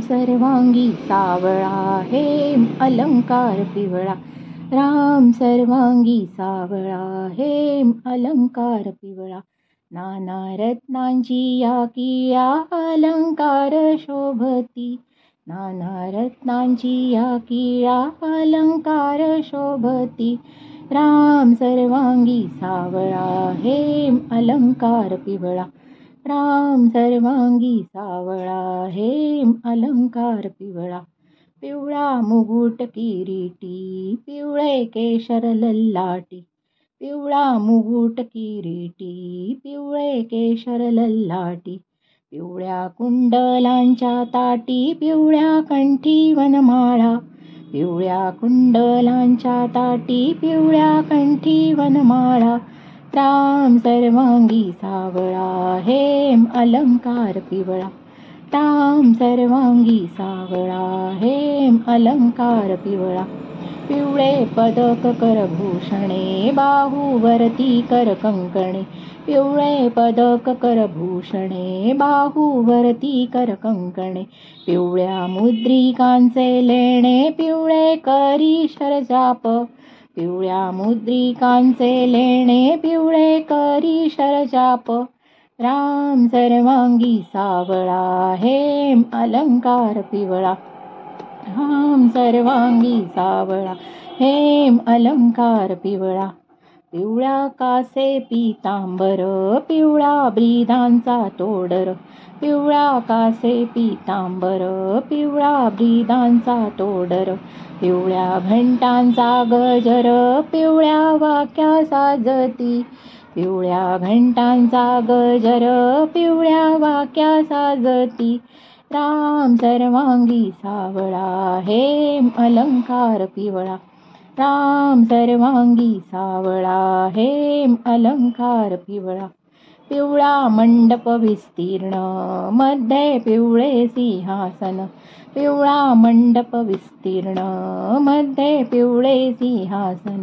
सर्वांगी सावळा हेम अलंकार पिवळा. राम सर्वांगी सावळा हेम अलंकार पिवळा. नाना रत्नांची या किया अलंकार शोभती. नाना रत्नांची या किया अलंकार शोभती. राम सर्वांगी सावळा हेम अलंकार पिवळा. राम सर्वांगी सावळा हेम अलंकार पिवळा. पिवळा मुगुट किरीटी पिवळे केशर लल्लाटी. पिवळा मुगुट किरीटी पिवळे केशर लल्लाटी. पिवळ्या कुंडलांच्या ताटी पिवळ्या कंठी वनमाळा. पिवळ्या कुंडलांच्या ताटी पिवळ्या कंठी वनमाळा. ताम सर्वांगी सावळा हेम अलंकार पिवळा. ताम सर्वांगी सावळा हेम अलंकार पिवळा. पिवळे पदक करभूषणे बाहुवरती कर कंकणे. पिवळे पदक करभूषणे बाहुवरती कर कंकणे. पिवळ्या मुद्रिकांचे लेणे पिवळे करी शरजाप. पिवळ्या मुद्रिकांचे लेणे पिवळे करी शरजाप. राम सर्वांगी सावळा हेम अलंकार पिवळा. राम सर्वांगी सावळा हेम अलंकार पिवळा. पिवळ्या कासे पितांबर पिवळा ब्रीदांचा तोडर. पिवळा कासे पितांबर पिवळा ब्रीदांचा तोडर. पिवळ्या घंटांचा गजर पिवळ्या वाक्या साजती. पिवळ्या घंटांचा गजर पिवळ्या वाक्या साजती. राम सर्वांगी सावळा हेम अलंकार पिवळा. राम सर्वांगी सावळा हेम अलंकार पिवळा. पिवळा मंडप विस्तीर्णमध्ये पिवळे सिंहासन. पिवळा मंडप विस्तीर्णमध्ये पिवळे सिंहासन.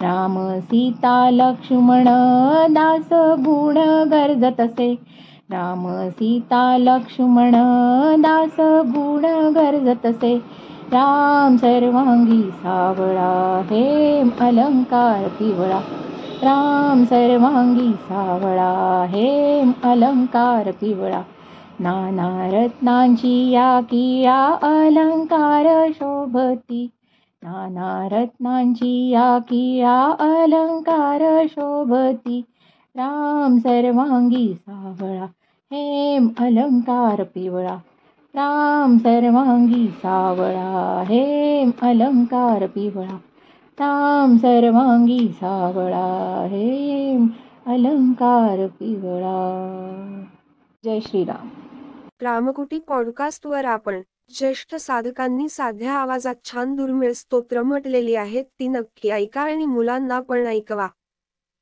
राम सीता लक्ष्मण दास गुण गरजतसे राम सीता लक्ष्मण दास गुण गरजतसे राम सर्वांगी सावळा हेम अलंकार पिवळा. राम सर्वांगी सावळा हेम अलंकार पिवळा. नाना रत्नांची या किया अलंकार शोभती. नाना रत्नांची या किया अलंकार शोभती. राम सर्वांगी सावळा हेम अलंकार पिवळा. राम सर्वांगी सावळा हेम अलंकार पिवळा. राम सर्वांगी सावळा हेम अलंकार पिवळा. जय श्रीराम. रामकुटी पॉडकास्टवर आपण ज्येष्ठ साधकांनी साध्या आवाजात छान दुर्मिळ स्तोत्र म्हटलेली आहेत ती नक्की ऐका आणि मुलांना पण ऐकवा.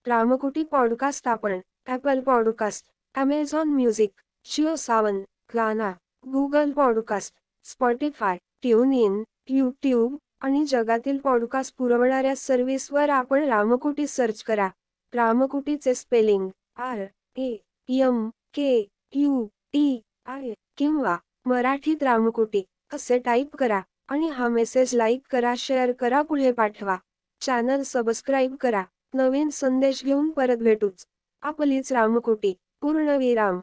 रामकुटी पॉडकास्ट आपण Apple podcast Amazon music Jio Saavn Gaana Google podcast Spotify tune in YouTube आणि जगातील पॉडकास्ट पुरवणाऱ्या सर्व्हिसवर आपण रामकुटी सर्च करा. रामकुटीचे spelling R A M K U T I किंवा मराठीत रामकुटी असे टाईप करा आणि हा मेसेज लाईक करा शेअर करा पुढे पाठवा. चॅनल सबस्क्राईब करा. नवीन संदेश घेऊन परत भेटूच. आपलीच रामकुटी पूर्णविराम